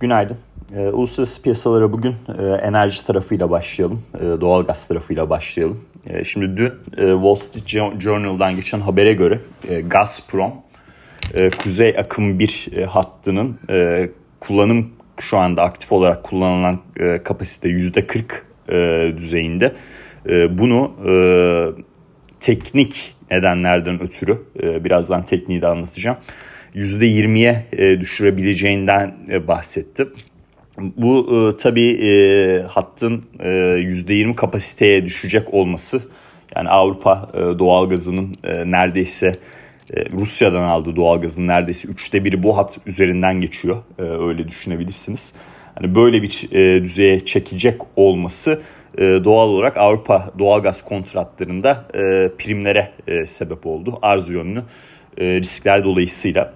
Günaydın. E, uluslararası piyasalara bugün e, enerji tarafıyla başlayalım. E, doğal gaz tarafıyla başlayalım. E, şimdi dün e, Wall Street Journal'dan geçen habere göre e, Gazprom e, Kuzey Akım 1 e, hattının e, kullanım şu anda aktif olarak kullanılan e, kapasite %40 e, düzeyinde. E, bunu e, teknik nedenlerden ötürü e, birazdan tekniği de anlatacağım. %20'ye e, düşürebileceğinden e, bahsetti. Bu e, tabii e, hattın e, %20 kapasiteye düşecek olması yani Avrupa e, doğalgazının e, neredeyse e, Rusya'dan aldığı doğalgazın neredeyse üçte biri bu hat üzerinden geçiyor. E, öyle düşünebilirsiniz. Hani böyle bir e, düzeye çekecek olması e, doğal olarak Avrupa doğalgaz kontratlarında e, primlere e, sebep oldu. Arz yönlü e, riskler dolayısıyla.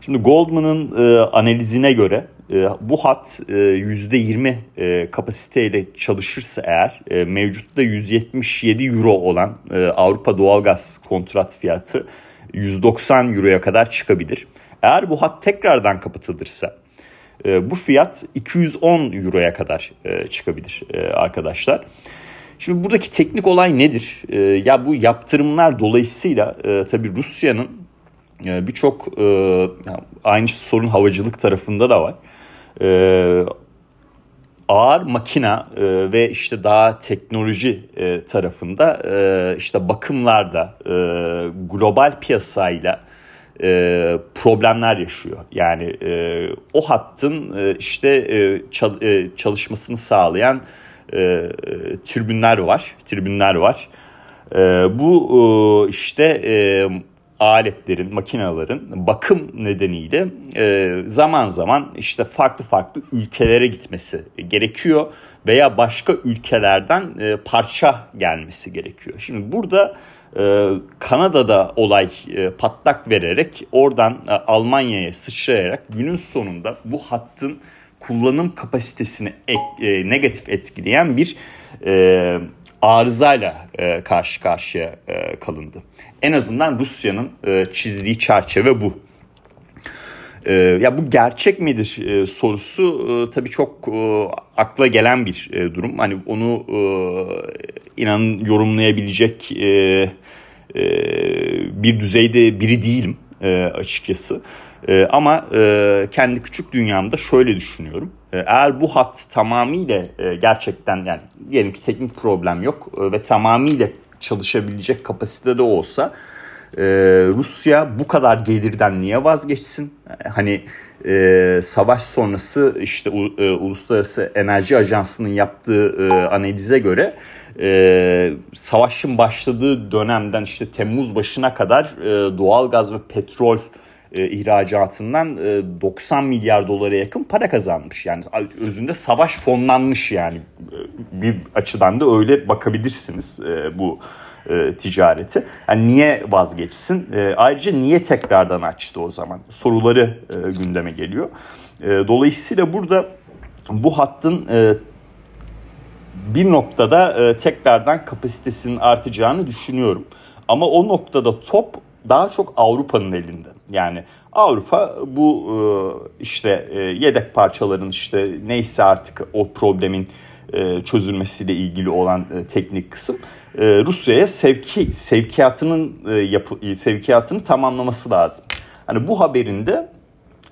Şimdi Goldman'ın e, analizine göre e, bu hat e, %20 e, kapasiteyle çalışırsa eğer mevcutta 177 euro olan e, Avrupa doğalgaz kontrat fiyatı 190 euroya kadar çıkabilir. Eğer bu hat tekrardan kapatılırsa bu fiyat 210 euroya kadar çıkabilir arkadaşlar. Şimdi buradaki teknik olay nedir? Ya bu yaptırımlar dolayısıyla e, tabii Rusya'nın birçok e, aynı sorun havacılık tarafında da var. E, ağır makina e, ve işte daha teknoloji e, tarafında işte bakımlarda global piyasayla problemler yaşıyor. Yani o hattın işte çal, çalışmasını sağlayan e, tribünler var, tribünler var. Bu işte aletlerin, makinelerin bakım nedeniyle e, zaman zaman işte farklı farklı ülkelere gitmesi gerekiyor veya başka ülkelerden e, parça gelmesi gerekiyor. Şimdi burada e, Kanada'da olay e, patlak vererek oradan e, Almanya'ya sıçrayarak günün sonunda bu hattın kullanım kapasitesini ek, e, negatif etkileyen bir e, arızayla e, karşı karşıya e, kalındı. En azından Rusya'nın e, çizdiği çerçeve bu. E, ya bu gerçek midir e, sorusu e, tabii çok e, akla gelen bir e, durum. Hani onu e, inanın yorumlayabilecek e, e, bir düzeyde biri değilim e, açıkçası. E, ama e, kendi küçük dünyamda şöyle düşünüyorum. E, eğer bu hat tamamıyla e, gerçekten yani diyelim ki teknik problem yok e, ve tamamıyla çalışabilecek kapasitede olsa e, Rusya bu kadar gelirden niye vazgeçsin? Hani savaş sonrası işte Uluslararası Enerji Ajansı'nın yaptığı analize göre savaşın başladığı dönemden işte Temmuz başına kadar e, doğal gaz ve petrol e, ihracatından e, 90 milyar dolara yakın para kazanmış. Yani özünde savaş fonlanmış yani e, bir açıdan da öyle bakabilirsiniz e, bu e, ticareti. Yani niye vazgeçsin? E, ayrıca niye tekrardan açtı o zaman? Soruları e, gündeme geliyor. E, dolayısıyla burada bu hattın e, bir noktada e, tekrardan kapasitesinin artacağını düşünüyorum. Ama o noktada top daha çok Avrupa'nın elinde. Yani Avrupa bu e, işte e, yedek parçaların işte neyse artık o problemin e, çözülmesiyle ilgili olan teknik kısım Rusya'ya sevki sevkiyatının yapı sevkiyatını tamamlaması lazım. Hani bu haberinde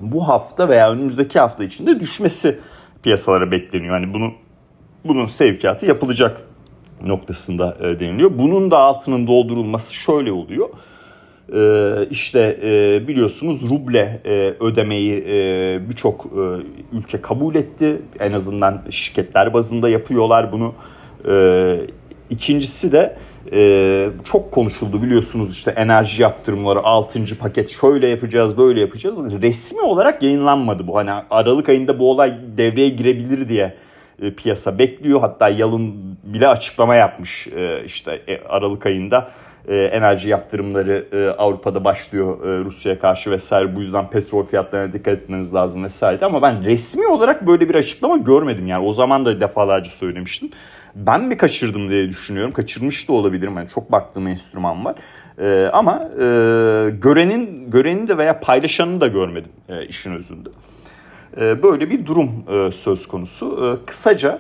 bu hafta veya önümüzdeki hafta içinde düşmesi piyasalara bekleniyor. Hani bunu bunun sevkiyatı yapılacak noktasında deniliyor. Bunun da altının doldurulması şöyle oluyor işte e, biliyorsunuz ruble e, ödemeyi e, birçok ülke kabul etti. En azından şirketler bazında yapıyorlar bunu. E, ikincisi de çok konuşuldu biliyorsunuz işte enerji yaptırımları 6. paket şöyle yapacağız böyle yapacağız. Resmi olarak yayınlanmadı bu. Hani Aralık ayında bu olay devreye girebilir diye piyasa bekliyor. Hatta Yalın bile açıklama yapmış işte Aralık ayında e, enerji yaptırımları e, Avrupa'da başlıyor e, Rusya'ya karşı vesaire. Bu yüzden petrol fiyatlarına dikkat etmeniz lazım vesaire. Ama ben resmi olarak böyle bir açıklama görmedim. Yani o zaman da defalarca söylemiştim. Ben mi kaçırdım diye düşünüyorum. Kaçırmış da olabilirim. Yani çok baktığım enstrüman var. E, ama e, görenin de veya paylaşanını da görmedim işin özünde. Böyle bir durum söz konusu. Kısaca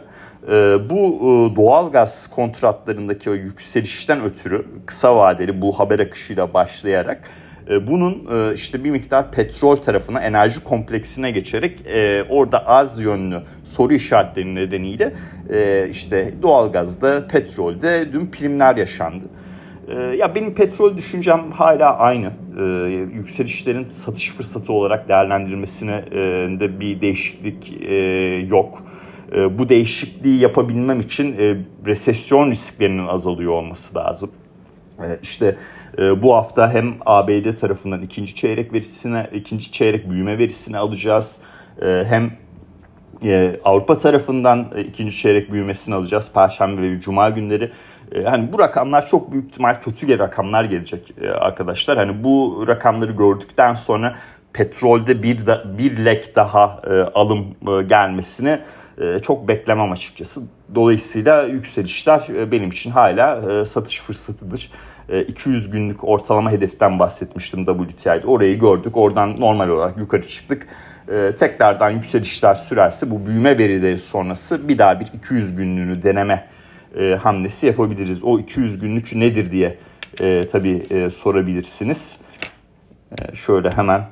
bu doğal gaz kontratlarındaki o yükselişten ötürü kısa vadeli bu haber akışıyla başlayarak bunun işte bir miktar petrol tarafına enerji kompleksine geçerek orada arz yönlü soru işaretleri nedeniyle işte doğalgazda petrolde dün primler yaşandı. Ya benim petrol düşüncem hala aynı. Yükselişlerin satış fırsatı olarak değerlendirilmesine de bir değişiklik yok. Bu değişikliği yapabilmem için resesyon risklerinin azalıyor olması lazım. İşte bu hafta hem ABD tarafından ikinci çeyrek verisine, ikinci çeyrek büyüme verisini alacağız. Hem Avrupa tarafından ikinci çeyrek büyümesini alacağız Perşembe ve Cuma günleri. Hani bu rakamlar çok büyük ihtimal kötü rakamlar gelecek arkadaşlar. Hani bu rakamları gördükten sonra petrolde bir da, bir lek daha alım gelmesini çok beklemem açıkçası. Dolayısıyla yükselişler benim için hala satış fırsatıdır. 200 günlük ortalama hedeften bahsetmiştim WTI'de. Orayı gördük. Oradan normal olarak yukarı çıktık. Tekrardan yükselişler sürerse bu büyüme verileri sonrası bir daha bir 200 günlüğünü deneme e, hamlesi yapabiliriz. O 200 günlük nedir diye e, tabii e, sorabilirsiniz. E, şöyle hemen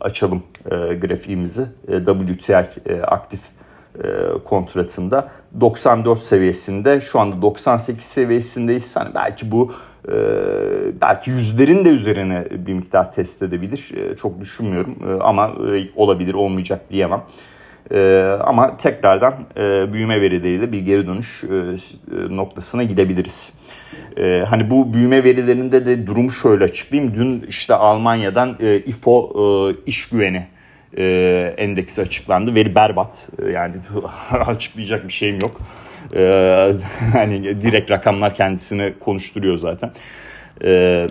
açalım e, grafiğimizi. E, WTI e, aktif e, kontratında 94 seviyesinde şu anda 98 seviyesindeyiz. Hani belki bu e, belki yüzlerin de üzerine bir miktar test edebilir. E, çok düşünmüyorum e, ama e, olabilir olmayacak diyemem. E, ama tekrardan e, büyüme verileriyle bir geri dönüş e, noktasına gidebiliriz. E, hani bu büyüme verilerinde de durum şöyle açıklayayım. Dün işte Almanya'dan e, İFO e, iş güveni e, endeksi açıklandı. Veri berbat. E, yani açıklayacak bir şeyim yok. E, hani direkt rakamlar kendisini konuşturuyor zaten. E,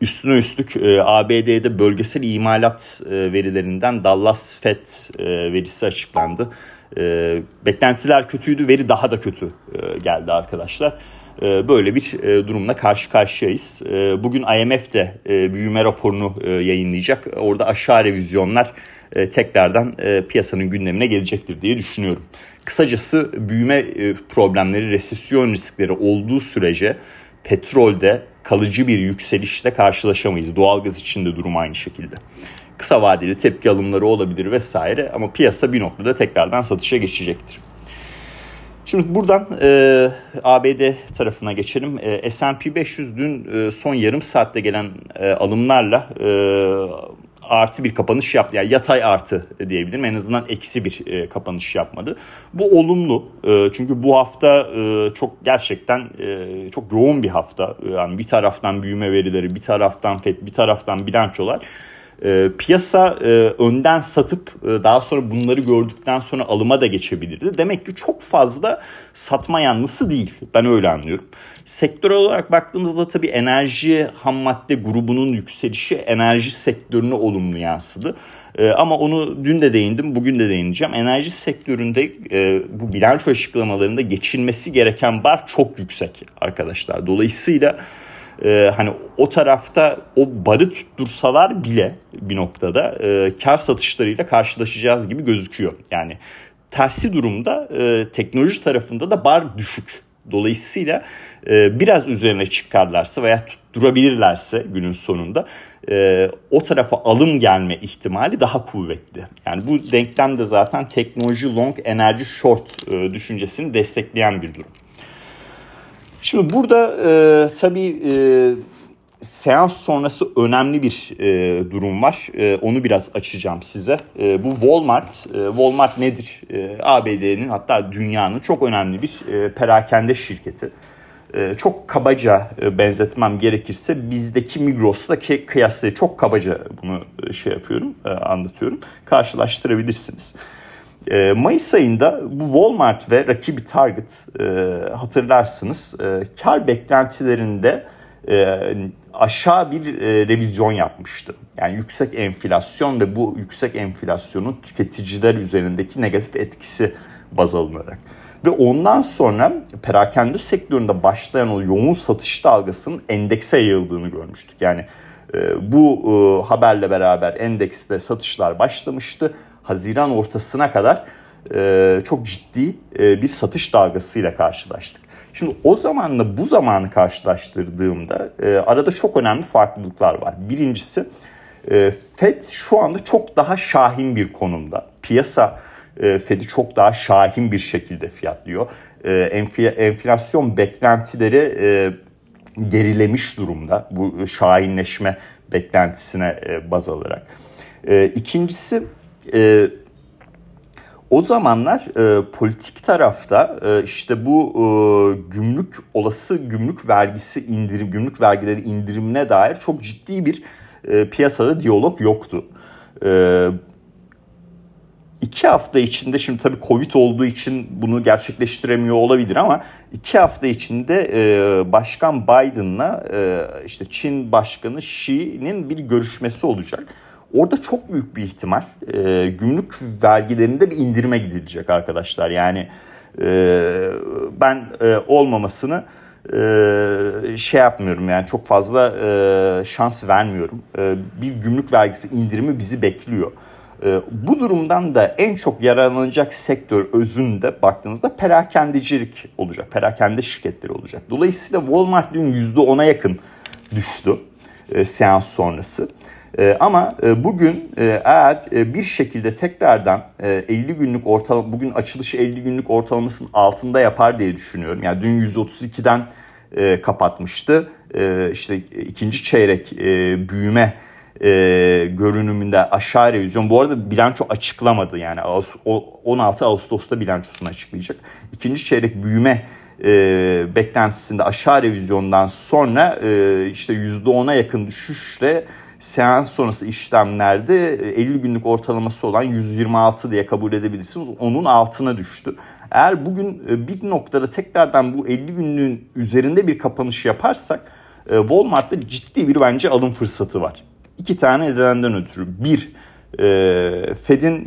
Üstüne üstlük e, ABD'de bölgesel imalat e, verilerinden Dallas Fed e, verisi açıklandı. E, beklentiler kötüydü, veri daha da kötü e, geldi arkadaşlar. E, böyle bir e, durumla karşı karşıyayız. E, bugün IMF de e, büyüme raporunu e, yayınlayacak. Orada aşağı revizyonlar tekrardan piyasanın gündemine gelecektir diye düşünüyorum. Kısacası büyüme problemleri, resesyon riskleri olduğu sürece petrolde kalıcı bir yükselişle karşılaşamayız. Doğalgaz için de durum aynı şekilde. Kısa vadeli tepki alımları olabilir vesaire ama piyasa bir noktada tekrardan satışa geçecektir. Şimdi buradan e, ABD tarafına geçelim. E, S&P 500 dün e, son yarım saatte gelen e, alımlarla e, artı bir kapanış yaptı. Yani yatay artı diyebilirim. En azından eksi bir e, kapanış yapmadı. Bu olumlu. E, çünkü bu hafta e, çok gerçekten e, çok yoğun bir hafta. Yani bir taraftan büyüme verileri, bir taraftan FED, bir taraftan bilançolar. E, piyasa e, önden satıp e, daha sonra bunları gördükten sonra alıma da geçebilirdi. Demek ki çok fazla satma yanlısı değil. Ben öyle anlıyorum. Sektör olarak baktığımızda tabii enerji ham madde grubunun yükselişi enerji sektörüne olumlu yansıdı. Ee, ama onu dün de değindim, bugün de değineceğim. Enerji sektöründe e, bu bilanço açıklamalarında geçilmesi gereken bar çok yüksek arkadaşlar. Dolayısıyla e, hani o tarafta o barı tuttursalar bile bir noktada e, kar satışlarıyla karşılaşacağız gibi gözüküyor. Yani tersi durumda e, teknoloji tarafında da bar düşük. Dolayısıyla e, biraz üzerine çıkarlarsa veya tutturabilirlerse günün sonunda e, o tarafa alım gelme ihtimali daha kuvvetli. Yani bu denklem de zaten teknoloji long, enerji short e, düşüncesini destekleyen bir durum. Şimdi burada e, tabii e, seans sonrası önemli bir e, durum var. E, onu biraz açacağım size. E, bu Walmart. E, Walmart nedir? E, ABD'nin hatta dünyanın çok önemli bir e, perakende şirketi. E, çok kabaca e, benzetmem gerekirse bizdeki Migros'la kıyaslayı çok kabaca bunu e, şey yapıyorum, e, anlatıyorum. Karşılaştırabilirsiniz. Mayıs ayında bu Walmart ve rakibi Target e, hatırlarsınız e, kar beklentilerinde e, aşağı bir revizyon yapmıştı. Yani yüksek enflasyon ve bu yüksek enflasyonun tüketiciler üzerindeki negatif etkisi baz alınarak. Ve ondan sonra perakende sektöründe başlayan o yoğun satış dalgasının endekse yayıldığını görmüştük. Yani bu haberle beraber endekste satışlar başlamıştı Haziran ortasına kadar e, çok ciddi e, bir satış dalgasıyla karşılaştık. Şimdi o zamanla bu zamanı karşılaştırdığımda e, arada çok önemli farklılıklar var. Birincisi e, Fed şu anda çok daha şahin bir konumda. Piyasa e, Fed'i çok daha şahin bir şekilde fiyatlıyor. E, enflasyon beklentileri e, gerilemiş durumda bu şahinleşme beklentisine e, baz alarak. E, ikincisi e, o zamanlar e, politik tarafta e, işte bu e, gümrük olası gümrük vergisi indirim gümrük vergileri indirimine dair çok ciddi bir e, piyasada diyalog yoktu. E, iki hafta içinde şimdi tabii Covid olduğu için bunu gerçekleştiremiyor olabilir ama iki hafta içinde e, Başkan Biden'la e, işte Çin Başkanı Xi'nin bir görüşmesi olacak. Orada çok büyük bir ihtimal e, gümrük vergilerinde bir indirime gidilecek arkadaşlar. Yani e, ben e, olmamasını e, şey yapmıyorum yani çok fazla e, şans vermiyorum. E, bir gümrük vergisi indirimi bizi bekliyor. E, bu durumdan da en çok yararlanacak sektör özünde baktığınızda perakendecilik olacak. Perakende şirketleri olacak. Dolayısıyla Walmart dün %10'a yakın düştü e, seans sonrası. E, ama e, bugün e, eğer e, bir şekilde tekrardan e, 50 günlük ortalama bugün açılışı 50 günlük ortalamasının altında yapar diye düşünüyorum. Yani dün 132'den e, kapatmıştı. İşte ikinci çeyrek büyüme görünümünde aşağı revizyon. Bu arada bilanço açıklamadı yani 16 Ağustos'ta bilançosunu açıklayacak. İkinci çeyrek büyüme e, beklentisinde aşağı revizyondan sonra e, işte %10'a yakın düşüşle seans sonrası işlemlerde 50 e, günlük ortalaması olan 126 diye kabul edebilirsiniz. Onun altına düştü. Eğer bugün e, bir noktada tekrardan bu 50 günlüğün üzerinde bir kapanış yaparsak e, Walmart'ta ciddi bir bence alım fırsatı var. İki tane nedenden ötürü. Bir, Fed'in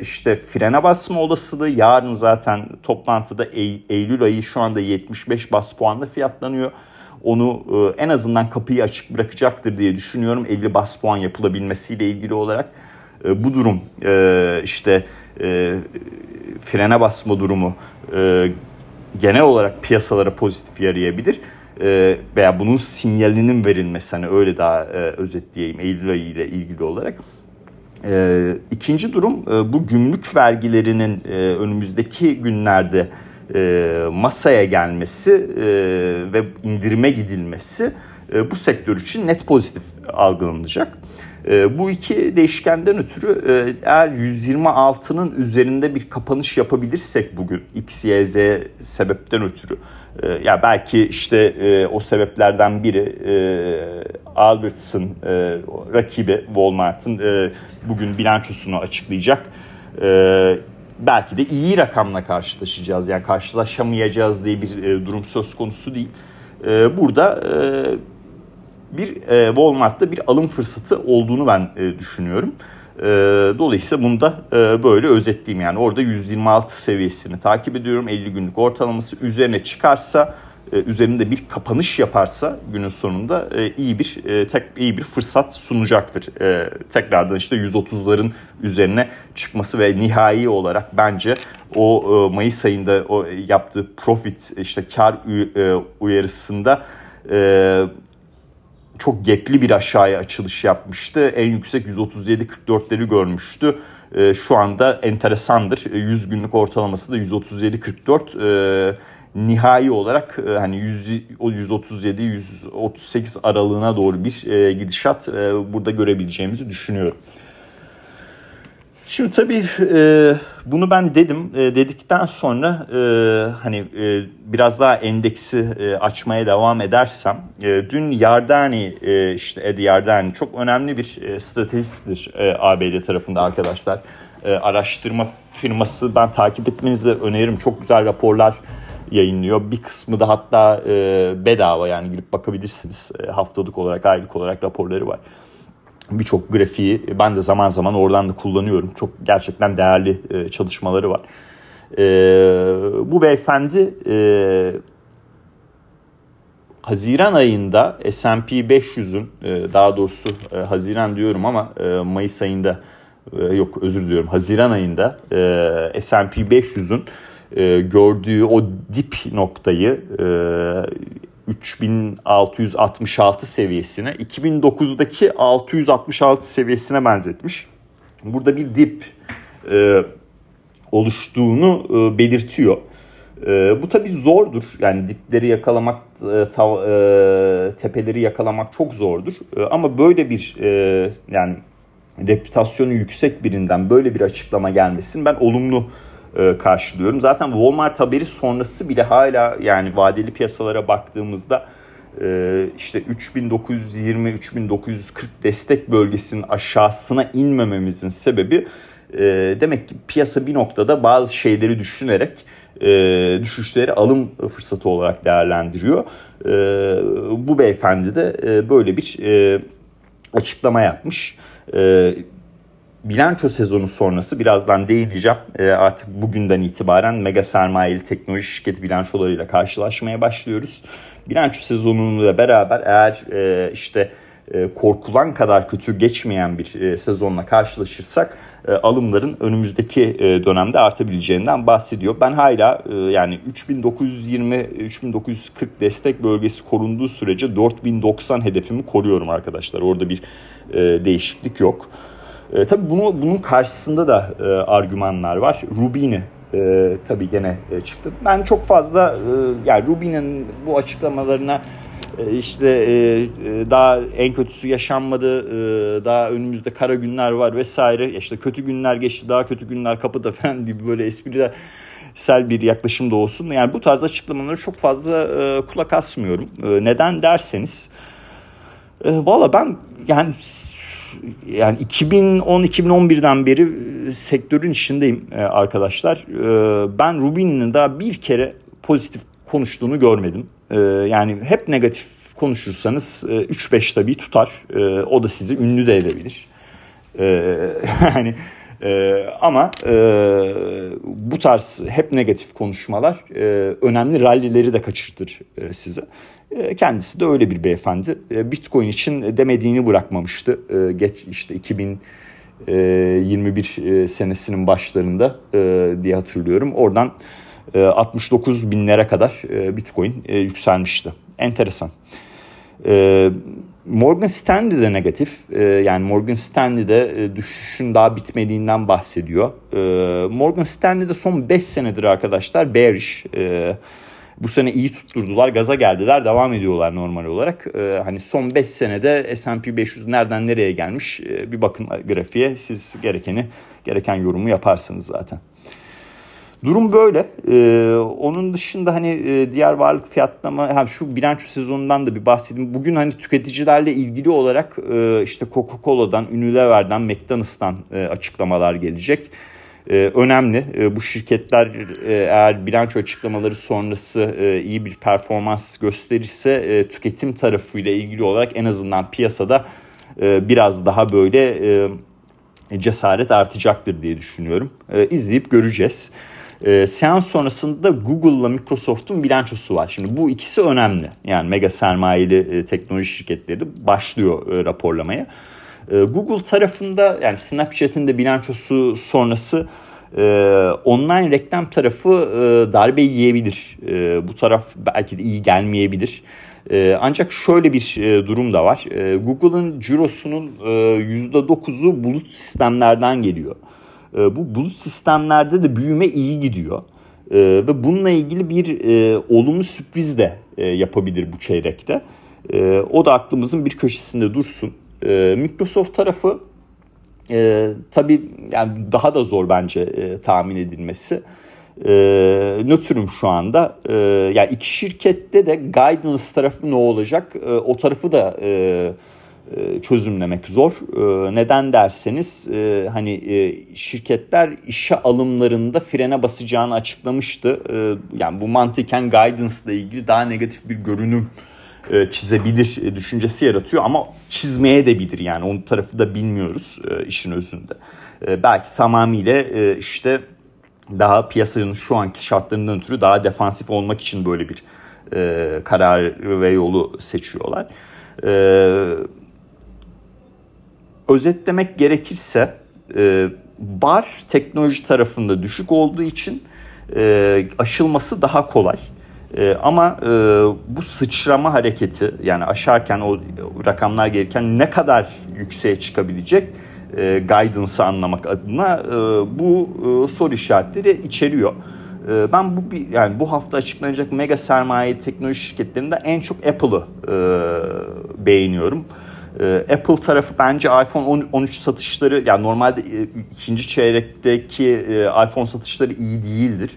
işte frene basma olasılığı yarın zaten toplantıda Eylül ayı şu anda 75 bas puanla fiyatlanıyor onu e, en azından kapıyı açık bırakacaktır diye düşünüyorum 50 bas puan yapılabilmesiyle ilgili olarak. E, bu durum e, işte frene basma durumu genel olarak piyasalara pozitif yarayabilir. Veya bunun sinyalinin verilmesi hani öyle daha özetleyeyim Eylül ayı ile ilgili olarak. İkinci durum bu gümrük vergilerinin önümüzdeki günlerde e, masaya gelmesi e, ve indirime gidilmesi e, bu sektör için net pozitif algılanacak. E, bu iki değişkenden ötürü e, eğer 126'nın üzerinde bir kapanış yapabilirsek bugün X, Y, Z sebepten ötürü e, ya belki işte e, o sebeplerden biri e, Alberts'ın e, rakibi Walmart'ın e, bugün bilançosunu açıklayacak. E, belki de iyi rakamla karşılaşacağız. Yani karşılaşamayacağız diye bir e, durum söz konusu değil. E, burada e, bir e, Walmart'ta bir alım fırsatı olduğunu ben e, düşünüyorum. E, dolayısıyla bunu da e, böyle özetleyeyim. Yani orada 126 seviyesini takip ediyorum. 50 günlük ortalaması üzerine çıkarsa üzerinde bir kapanış yaparsa günün sonunda e, iyi bir e, tek iyi bir fırsat sunacaktır. Tekrardan işte 130'ların üzerine çıkması ve nihai olarak bence o Mayıs ayında o yaptığı profit işte kar uyarısında çok gepli bir aşağıya açılış yapmıştı. En yüksek 137-44'leri görmüştü. Şu anda enteresandır. 100 günlük ortalaması da 137-44 nihai olarak e, hani 100, 137 138 aralığına doğru bir e, gidişat e, burada görebileceğimizi düşünüyorum. Şimdi tabii bunu ben dedim. Dedikten sonra hani biraz daha endeksi açmaya devam edersem dün Yardani işte Ed Yardani çok önemli bir e, ABD tarafında arkadaşlar. Araştırma firması ben takip etmenizi öneririm. Çok güzel raporlar yayınlıyor. Bir kısmı da hatta e, bedava yani girip bakabilirsiniz. E, haftalık olarak, aylık olarak raporları var. Birçok grafiği ben de zaman zaman oradan da kullanıyorum. Çok gerçekten değerli e, çalışmaları var. E, bu beyefendi e, Haziran ayında S&P 500'ün e, daha doğrusu e, Haziran diyorum ama e, Mayıs ayında e, yok özür diliyorum Haziran ayında e, S&P 500'ün e, gördüğü o dip noktayı e, 3666 seviyesine 2009'daki 666 seviyesine benzetmiş. Burada bir dip e, oluştuğunu e, belirtiyor. E, bu tabii zordur. Yani dipleri yakalamak, e, tav, e, tepeleri yakalamak çok zordur. E, ama böyle bir e, yani reputasyonu yüksek birinden böyle bir açıklama gelmesini ben olumlu e, karşılıyorum. Zaten Walmart haberi sonrası bile hala yani vadeli piyasalara baktığımızda e, işte 3920-3940 destek bölgesinin aşağısına inmememizin sebebi e, demek ki piyasa bir noktada bazı şeyleri düşünerek e, düşüşleri alım fırsatı olarak değerlendiriyor. E, bu beyefendi de e, böyle bir e, açıklama yapmış. E, bilanço sezonu sonrası birazdan değineceğim. E, artık bugünden itibaren mega sermayeli teknoloji şirketi bilançolarıyla karşılaşmaya başlıyoruz. Bilanço sezonuyla beraber eğer e, işte e, korkulan kadar kötü geçmeyen bir e, sezonla karşılaşırsak e, alımların önümüzdeki dönemde artabileceğinden bahsediyor. Ben hala yani 3920-3940 destek bölgesi korunduğu sürece 4090 hedefimi koruyorum arkadaşlar. Orada bir değişiklik yok. E, tabii bunu, bunun karşısında da e, argümanlar var. Rubini e, tabii gene e, çıktı. Ben çok fazla e, yani Rubin'in bu açıklamalarına e, işte e, e, daha en kötüsü yaşanmadı, daha önümüzde kara günler var vesaire. İşte kötü günler geçti, daha kötü günler kapıda falan gibi böyle espriler sel bir yaklaşım da olsun. Yani bu tarz açıklamaları çok fazla kulak asmıyorum. neden derseniz valla ben yani yani 2010-2011'den beri sektörün içindeyim arkadaşlar. ben Rubin'in daha bir kere pozitif konuştuğunu görmedim. E, yani hep negatif konuşursanız e, 3-5 tabii tutar. E, o da sizi ünlü de edebilir. E, yani e, ama e, bu tarz hep negatif konuşmalar e, önemli rallileri de kaçırtır e, size. E, kendisi de öyle bir beyefendi. E, Bitcoin için demediğini bırakmamıştı. E, geç işte 2021 e, senesinin başlarında diye hatırlıyorum. Oradan 69 e, binlere kadar Bitcoin yükselmişti. Enteresan. Morgan Stanley de negatif. Yani Morgan Stanley'de düşüşün daha bitmediğinden bahsediyor. Morgan Stanley'de son 5 senedir arkadaşlar bearish. Bu sene iyi tutturdular, gaza geldiler, devam ediyorlar normal olarak. Hani son 5 senede S&P 500 nereden nereye gelmiş bir bakın grafiğe siz gerekeni gereken yorumu yaparsınız zaten. Durum böyle. Ee, onun dışında hani e, diğer varlık fiyatlama, ha, şu bilanço sezonundan da bir bahsedeyim. Bugün hani tüketicilerle ilgili olarak e, işte Coca-Cola'dan, Unilever'den, McDonald's'tan e, açıklamalar gelecek. E, önemli. E, bu şirketler e, eğer bilanço açıklamaları sonrası e, iyi bir performans gösterirse e, tüketim tarafıyla ilgili olarak en azından piyasada e, biraz daha böyle e, cesaret artacaktır diye düşünüyorum. E, izleyip göreceğiz. E, seans sonrasında Google'la Microsoft'un bilançosu var. Şimdi bu ikisi önemli. Yani mega sermayeli e, teknoloji şirketleri başlıyor e, raporlamaya. E, Google tarafında yani Snapchat'in de bilançosu sonrası e, online reklam tarafı e, darbe yiyebilir. E, bu taraf belki de iyi gelmeyebilir. Ancak şöyle bir durum da var. E, Google'ın cirosunun e, %9'u bulut sistemlerden geliyor. Ee, bu bulut sistemlerde de büyüme iyi gidiyor. Ee, ve bununla ilgili bir olumlu sürpriz de yapabilir bu çeyrekte. O da aklımızın bir köşesinde dursun. E, Microsoft tarafı e, tabii yani daha da zor bence e, tahmin edilmesi. E, nötrüm şu anda. E, yani iki şirkette de guidance tarafı ne olacak? E, o tarafı da e, e, çözümlemek zor. E, neden derseniz e, hani şirketler işe alımlarında frene basacağını açıklamıştı. Yani bu mantıken guidance ile ilgili daha negatif bir görünüm çizebilir düşüncesi yaratıyor ama çizmeye de bilir yani onun tarafı da bilmiyoruz işin özünde. Belki tamamıyla işte daha piyasanın şu anki şartlarından ötürü daha defansif olmak için böyle bir karar ve yolu seçiyorlar özetlemek gerekirse e, bar teknoloji tarafında düşük olduğu için e, aşılması daha kolay. E, ama e, bu sıçrama hareketi yani aşarken o rakamlar gelirken ne kadar yükseğe çıkabilecek e, guidance'ı anlamak adına e, bu e, soru işaretleri içeriyor. E, ben bu yani bu hafta açıklanacak mega sermaye teknoloji şirketlerinde en çok Apple'ı e, beğeniyorum. E, Apple tarafı bence iPhone 13 satışları yani normalde e, ikinci çeyrekteki e, iPhone satışları iyi değildir.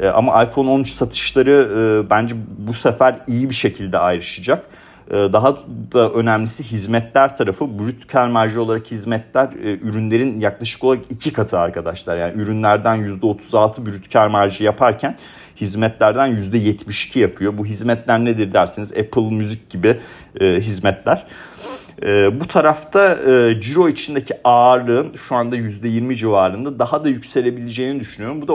E, ama iPhone 13 satışları e, bence bu sefer iyi bir şekilde ayrışacak. E, daha da önemlisi hizmetler tarafı brüt kar marjı olarak hizmetler ürünlerin yaklaşık olarak iki katı arkadaşlar. Yani ürünlerden %36 brüt kar marjı yaparken hizmetlerden %72 yapıyor. Bu hizmetler nedir derseniz Apple Müzik gibi hizmetler. bu tarafta ciro içindeki ağırlığın şu anda %20 civarında daha da yükselebileceğini düşünüyorum. Bu da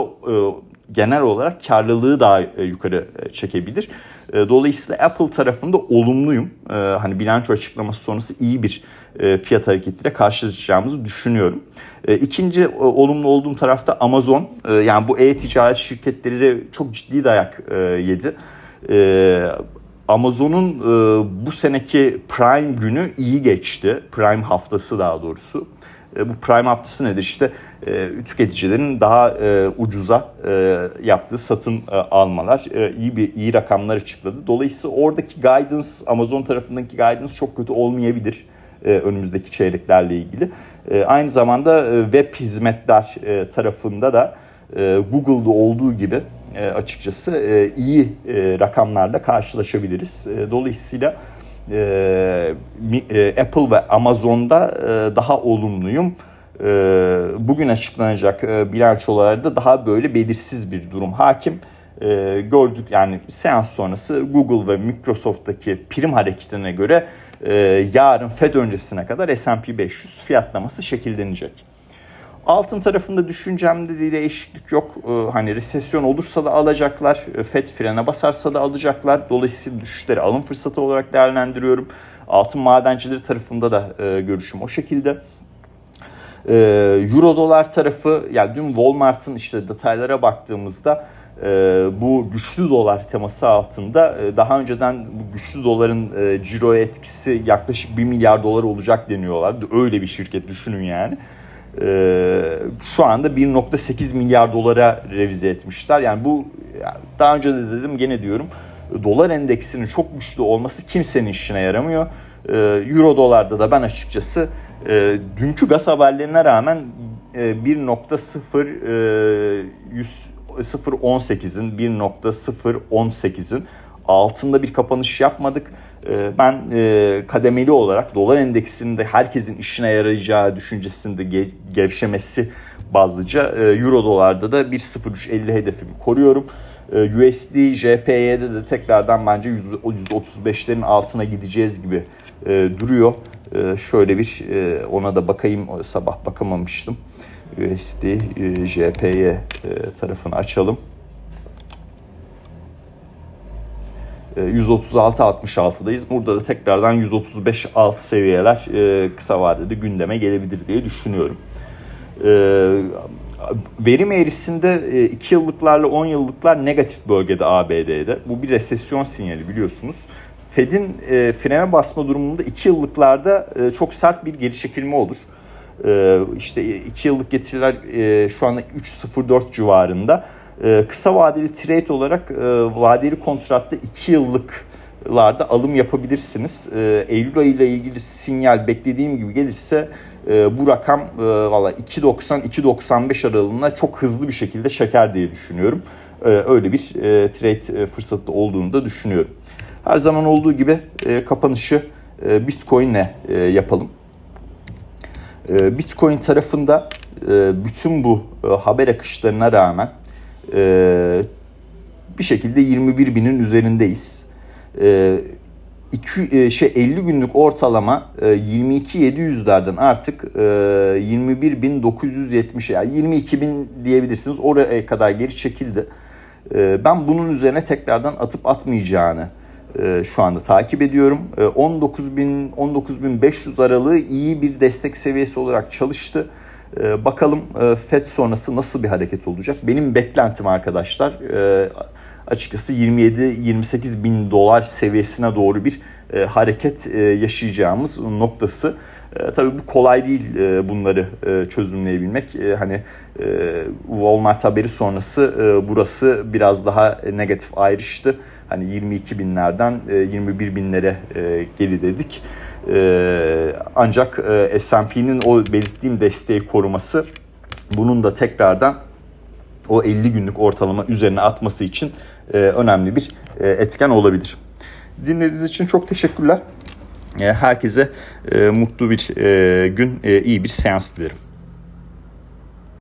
genel olarak karlılığı daha e, yukarı e, çekebilir. E, dolayısıyla Apple tarafında olumluyum. Hani bilanço açıklaması sonrası iyi bir fiyat hareketiyle karşılaşacağımızı düşünüyorum. İkinci olumlu olduğum tarafta Amazon. Yani bu e-ticaret şirketleri çok ciddi dayak yedi. Amazon'un bu seneki Prime günü iyi geçti. Prime haftası daha doğrusu. E, bu Prime haftası nedir? İşte e, tüketicilerin daha e, ucuza e, yaptığı satın e, almalar e, iyi bir iyi rakamlar açıkladı. Dolayısıyla oradaki guidance Amazon tarafındaki guidance çok kötü olmayabilir e, önümüzdeki çeyreklerle ilgili. E, aynı zamanda web hizmetler tarafında da Google'da olduğu gibi açıkçası iyi rakamlarla karşılaşabiliriz. Dolayısıyla e, e, Apple ve Amazon'da e, daha olumluyum. E, bugün açıklanacak e, bilançolarda daha böyle belirsiz bir durum hakim. E, gördük yani seans sonrası Google ve Microsoft'taki prim hareketine göre yarın Fed öncesine kadar S&P 500 fiyatlaması şekillenecek. Altın tarafında düşüncemde de değişiklik yok. Ee, hani resesyon olursa da alacaklar. Ee, FED frene basarsa da alacaklar. Dolayısıyla düşüşleri alım fırsatı olarak değerlendiriyorum. Altın madencileri tarafında da e, görüşüm o şekilde. E, Euro dolar tarafı yani dün Walmart'ın işte detaylara baktığımızda e, bu güçlü dolar teması altında e, daha önceden bu güçlü doların e, ciro etkisi yaklaşık 1 milyar dolar olacak deniyorlardı. Öyle bir şirket düşünün yani. Ee, şu anda 1.8 milyar dolara revize etmişler. Yani bu daha önce de dedim gene diyorum dolar endeksinin çok güçlü olması kimsenin işine yaramıyor. Ee, Euro dolarda da ben açıkçası e, dünkü gaz haberlerine rağmen e, 1.0 0.18'in 1.018'in altında bir kapanış yapmadık. Ee, ben e, kademeli olarak dolar endeksinde herkesin işine yarayacağı düşüncesinde gevşemesi bazlıca e, euro dolarda da 1.0350 hedefimi koruyorum. E, USD, JPY'de de tekrardan bence 135'lerin altına gideceğiz gibi duruyor. Şöyle bir ona da bakayım sabah bakamamıştım. USD, JPY tarafını açalım. 136-66'dayız. Ee, Burada da tekrardan 135 alt seviyeler e, kısa vadede gündeme gelebilir diye düşünüyorum. Ee, verim eğrisinde 2 e, yıllıklarla 10 yıllıklar negatif bölgede ABD'de. Bu bir resesyon sinyali biliyorsunuz. Fed'in e, frene basma durumunda 2 yıllıklarda çok sert bir geri çekilme olur. İşte 2 yıllık getiriler şu anda 3.04 civarında. Ee, kısa vadeli trade olarak e, vadeli kontratta 2 yıllıklarda alım yapabilirsiniz. E, Eylül ayı ile ilgili sinyal beklediğim gibi gelirse e, bu rakam e, valla 2.90-2.95 aralığına çok hızlı bir şekilde şeker diye düşünüyorum. E, öyle bir trade fırsatı olduğunu da düşünüyorum. Her zaman olduğu gibi kapanışı e, Bitcoin'le yapalım. Bitcoin tarafında bütün bu haber akışlarına rağmen e, bir şekilde 21 binin üzerindeyiz. E, iki, e, şey 50 günlük ortalama e, 22.700'lerden artık e, 21.970 yani 22 bin diyebilirsiniz oraya kadar geri çekildi. E, ben bunun üzerine tekrardan atıp atmayacağını e, şu anda takip ediyorum. E, 19.000 19.500 aralığı iyi bir destek seviyesi olarak çalıştı. E, bakalım e, FED sonrası nasıl bir hareket olacak? Benim beklentim arkadaşlar e, açıkçası 27-28 bin dolar seviyesine doğru bir e, hareket e, yaşayacağımız noktası. E, tabii bu kolay değil e, bunları e, çözümleyebilmek. E, hani e, Walmart haberi sonrası e, burası biraz daha negatif ayrıştı. Hani 22 binlerden e, 21 binlere e, geriledik. E, ancak e, S&P'nin o belirttiğim desteği koruması bunun da tekrardan o 50 günlük ortalama üzerine atması için e, önemli bir e, etken olabilir. Dinlediğiniz için çok teşekkürler. Herkese mutlu bir gün, iyi bir seans dilerim.